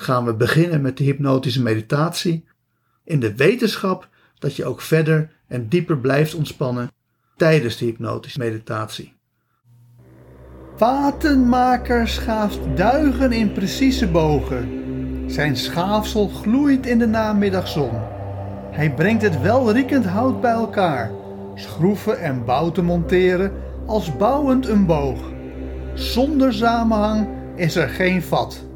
gaan we beginnen met de hypnotische meditatie in de wetenschap dat je ook verder en dieper blijft ontspannen tijdens de hypnotische meditatie. Vatenmaker schaaft duigen in precieze bogen. Zijn schaafsel gloeit in de namiddagzon. Hij brengt het welriekend hout bij elkaar, schroeven en bouten monteren als bouwend een boog. Zonder samenhang is er geen vat.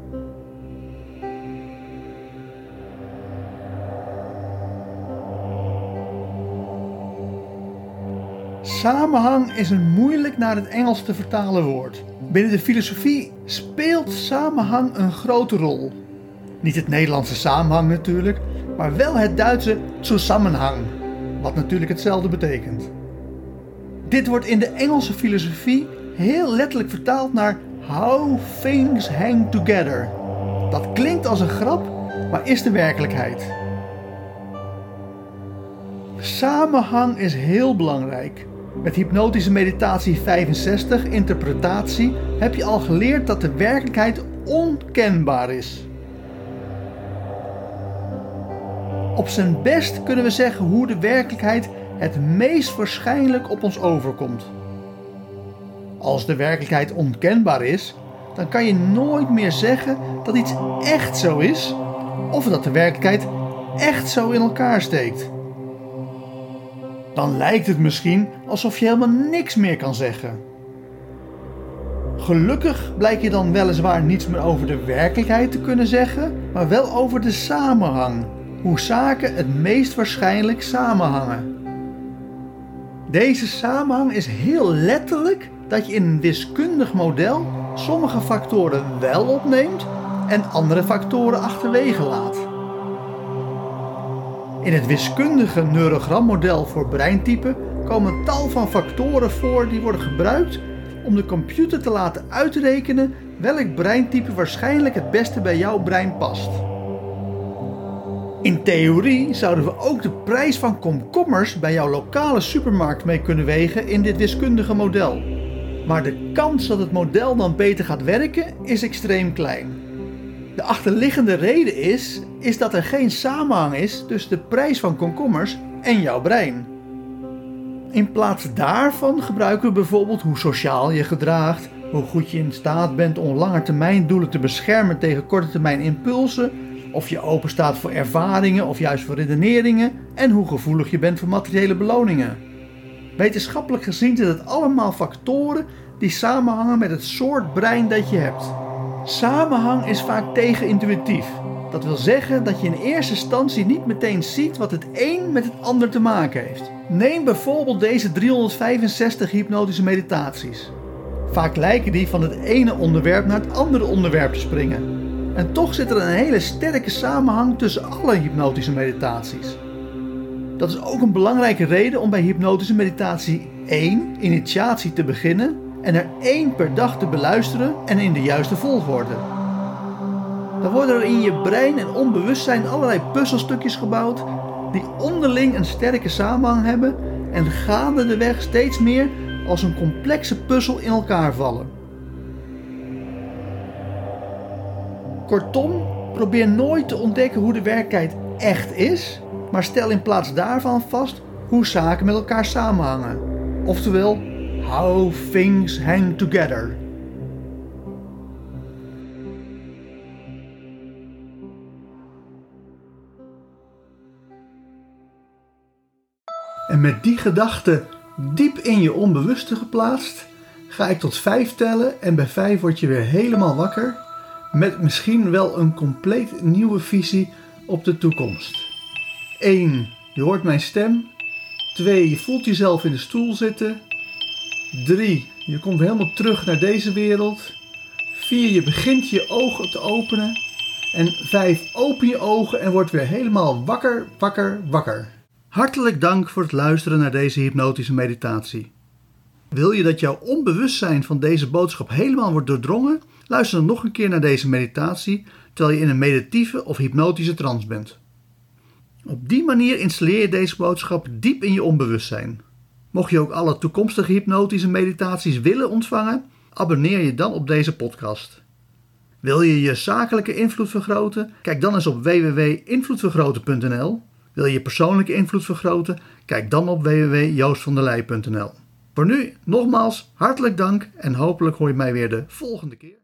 Samenhang is een moeilijk naar het Engels te vertalen woord. Binnen de filosofie speelt samenhang een grote rol. Niet het Nederlandse samenhang natuurlijk, maar wel het Duitse Zusammenhang, wat natuurlijk hetzelfde betekent. Dit wordt in de Engelse filosofie heel letterlijk vertaald naar How things hang together. Dat klinkt als een grap, maar is de werkelijkheid. Samenhang is heel belangrijk. Met hypnotische meditatie 65, interpretatie, heb je al geleerd dat de werkelijkheid onkenbaar is. Op zijn best kunnen we zeggen hoe de werkelijkheid het meest waarschijnlijk op ons overkomt. Als de werkelijkheid onkenbaar is, dan kan je nooit meer zeggen dat iets echt zo is of dat de werkelijkheid echt zo in elkaar steekt dan lijkt het misschien alsof je helemaal niks meer kan zeggen. Gelukkig blijk je dan weliswaar niets meer over de werkelijkheid te kunnen zeggen, maar wel over de samenhang, hoe zaken het meest waarschijnlijk samenhangen. Deze samenhang is heel letterlijk dat je in een wiskundig model sommige factoren wel opneemt en andere factoren achterwege laat. In het wiskundige neurogrammodel voor breintypen komen tal van factoren voor die worden gebruikt om de computer te laten uitrekenen welk breintype waarschijnlijk het beste bij jouw brein past. In theorie zouden we ook de prijs van komkommers bij jouw lokale supermarkt mee kunnen wegen in dit wiskundige model. Maar de kans dat het model dan beter gaat werken is extreem klein. De achterliggende reden is, is dat er geen samenhang is tussen de prijs van komkommers en jouw brein. In plaats daarvan gebruiken we bijvoorbeeld hoe sociaal je gedraagt, hoe goed je in staat bent om langetermijn doelen te beschermen tegen korte termijn impulsen, of je open staat voor ervaringen of juist voor redeneringen en hoe gevoelig je bent voor materiële beloningen. Wetenschappelijk gezien zijn het allemaal factoren die samenhangen met het soort brein dat je hebt. Samenhang is vaak tegenintuïtief. Dat wil zeggen dat je in eerste instantie niet meteen ziet wat het een met het ander te maken heeft. Neem bijvoorbeeld deze 365 hypnotische meditaties. Vaak lijken die van het ene onderwerp naar het andere onderwerp te springen. En toch zit er een hele sterke samenhang tussen alle hypnotische meditaties. Dat is ook een belangrijke reden om bij hypnotische meditatie 1, initiatie, te beginnen en er één per dag te beluisteren en in de juiste volgorde. Dan worden er in je brein en onbewustzijn allerlei puzzelstukjes gebouwd die onderling een sterke samenhang hebben en gaande de weg steeds meer als een complexe puzzel in elkaar vallen. Kortom, probeer nooit te ontdekken hoe de werkelijkheid echt is, maar stel in plaats daarvan vast hoe zaken met elkaar samenhangen. Oftewel, how things hang together. En met die gedachte diep in je onbewuste geplaatst, ga ik tot vijf tellen en bij vijf word je weer helemaal wakker met misschien wel een compleet nieuwe visie op de toekomst. 1. Je hoort mijn stem. 2. Je voelt jezelf in de stoel zitten. 3. Je komt helemaal terug naar deze wereld. 4. Je begint je ogen te openen. En 5. Open je ogen en word weer helemaal wakker, wakker, wakker. Hartelijk dank voor het luisteren naar deze hypnotische meditatie. Wil je dat jouw onbewustzijn van deze boodschap helemaal wordt doordrongen? Luister dan nog een keer naar deze meditatie terwijl je in een meditieve of hypnotische trance bent. Op die manier installeer je deze boodschap diep in je onbewustzijn. Mocht je ook alle toekomstige hypnotische meditaties willen ontvangen, abonneer je dan op deze podcast. Wil je je zakelijke invloed vergroten? Kijk dan eens op www.invloedvergroten.nl. Wil je persoonlijke invloed vergroten? Kijk dan op www.joostvanderlei.nl. Voor nu nogmaals hartelijk dank en hopelijk hoor je mij weer de volgende keer.